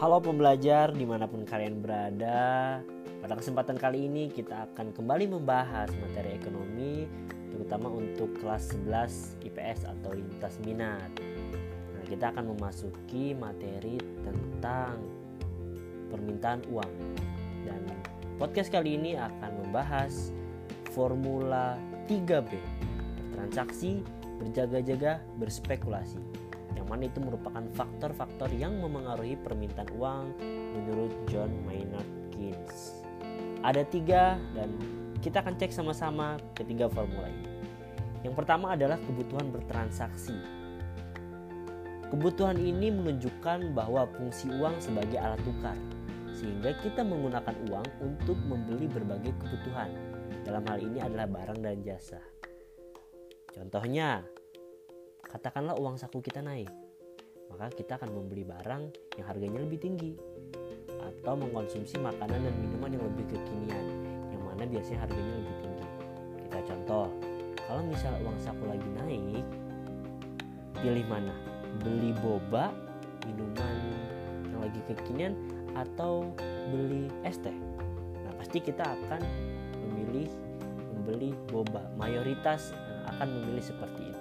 Halo pembelajar di mana pun kalian berada. Pada kesempatan kali ini kita akan kembali membahas materi ekonomi Terutama untuk kelas 11 IPS atau lintas minat. Nah kita akan memasuki materi tentang permintaan uang. Dan podcast kali ini akan membahas formula 3B Bertransaksi, berjaga-jaga, berspekulasi yang mana itu merupakan faktor-faktor yang memengaruhi permintaan uang menurut John Maynard Keynes. Ada tiga dan kita akan cek sama-sama ketiga formula ini. Yang pertama adalah kebutuhan bertransaksi. Kebutuhan ini menunjukkan bahwa fungsi uang sebagai alat tukar, sehingga kita menggunakan uang untuk membeli berbagai kebutuhan. Dalam hal ini adalah barang dan jasa. Contohnya, katakanlah uang saku kita naik, maka kita akan membeli barang yang harganya lebih tinggi atau mengkonsumsi makanan dan minuman yang lebih kekinian yang mana biasanya harganya lebih tinggi. Kita contoh, kalau misal uang saku lagi naik, pilih mana? Beli boba, minuman yang lagi kekinian atau beli es teh? Nah, pasti kita akan memilih membeli boba. Mayoritas eh, akan memilih seperti itu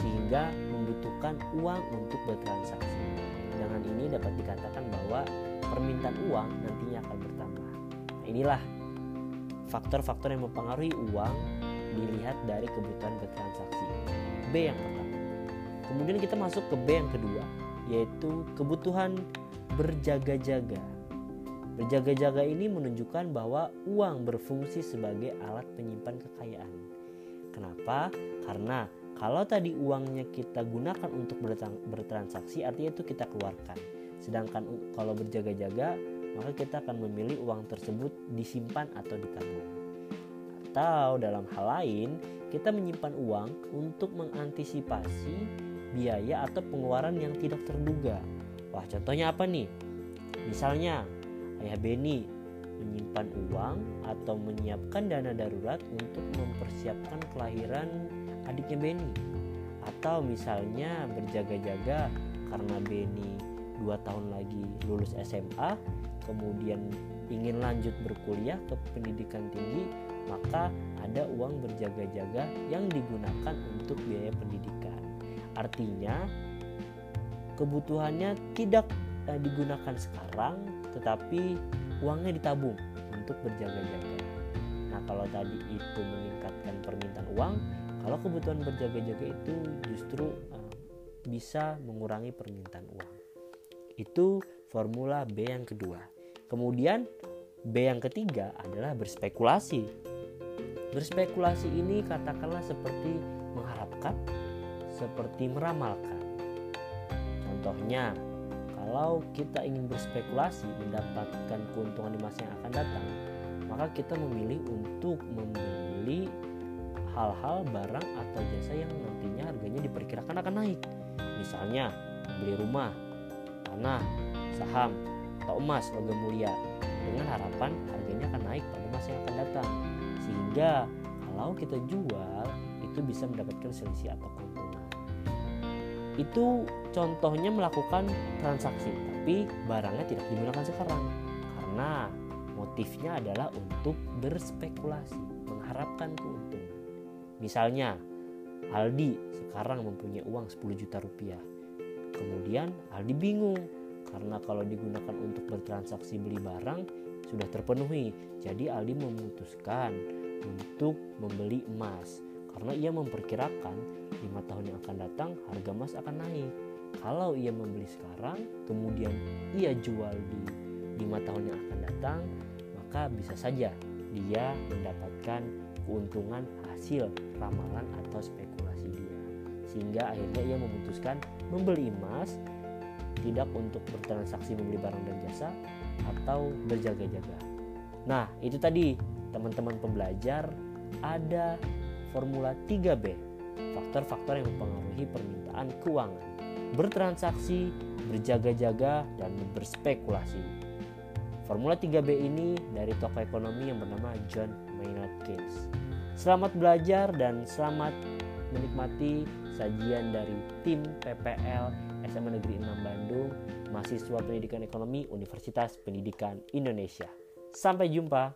sehingga membutuhkan uang untuk bertransaksi. Dengan ini dapat dikatakan bahwa permintaan uang nantinya akan bertambah. Nah, inilah faktor-faktor yang mempengaruhi uang dilihat dari kebutuhan bertransaksi. B yang pertama. Kemudian kita masuk ke B yang kedua, yaitu kebutuhan berjaga-jaga. Berjaga-jaga ini menunjukkan bahwa uang berfungsi sebagai alat penyimpan kekayaan. Kenapa? Karena kalau tadi uangnya kita gunakan untuk bertransaksi, artinya itu kita keluarkan. Sedangkan kalau berjaga-jaga, maka kita akan memilih uang tersebut disimpan atau ditabung. Atau dalam hal lain, kita menyimpan uang untuk mengantisipasi biaya atau pengeluaran yang tidak terduga. Wah, contohnya apa nih? Misalnya, Ayah Beni menyimpan uang atau menyiapkan dana darurat untuk mempersiapkan kelahiran adiknya Benny. Atau misalnya berjaga-jaga karena Benny dua tahun lagi lulus SMA kemudian ingin lanjut berkuliah ke pendidikan tinggi maka ada uang berjaga-jaga yang digunakan untuk biaya pendidikan. Artinya kebutuhannya tidak eh, digunakan sekarang tetapi uangnya ditabung untuk berjaga-jaga nah kalau tadi itu meningkatkan permintaan uang kalau kebutuhan berjaga-jaga itu justru uh, bisa mengurangi permintaan uang. Itu formula B yang kedua. Kemudian B yang ketiga adalah berspekulasi. Berspekulasi ini katakanlah seperti mengharapkan, seperti meramalkan. Contohnya, kalau kita ingin berspekulasi mendapatkan keuntungan di masa yang akan datang, maka kita memilih untuk membeli hal-hal barang atau jasa yang nantinya harganya diperkirakan akan naik. Misalnya beli rumah, tanah, saham, atau emas logam mulia dengan harapan harganya akan naik pada masa yang akan datang. Sehingga kalau kita jual itu bisa mendapatkan selisih atau keuntungan. Itu contohnya melakukan transaksi, tapi barangnya tidak digunakan sekarang karena motifnya adalah untuk berspekulasi, mengharapkan keuntungan. Misalnya, Aldi sekarang mempunyai uang 10 juta rupiah. Kemudian Aldi bingung karena kalau digunakan untuk bertransaksi beli barang sudah terpenuhi. Jadi Aldi memutuskan untuk membeli emas karena ia memperkirakan lima tahun yang akan datang harga emas akan naik. Kalau ia membeli sekarang, kemudian ia jual di lima tahun yang akan datang, maka bisa saja dia mendapatkan keuntungan hasil ramalan atau spekulasi dia. Sehingga akhirnya ia memutuskan membeli emas tidak untuk bertransaksi membeli barang dan jasa atau berjaga-jaga. Nah, itu tadi teman-teman pembelajar ada formula 3B, faktor-faktor yang mempengaruhi permintaan keuangan. Bertransaksi, berjaga-jaga, dan berspekulasi. Formula 3B ini dari tokoh ekonomi yang bernama John Maynard Keynes. Selamat belajar dan selamat menikmati sajian dari tim PPL SMA Negeri 6 Bandung, mahasiswa pendidikan ekonomi Universitas Pendidikan Indonesia. Sampai jumpa.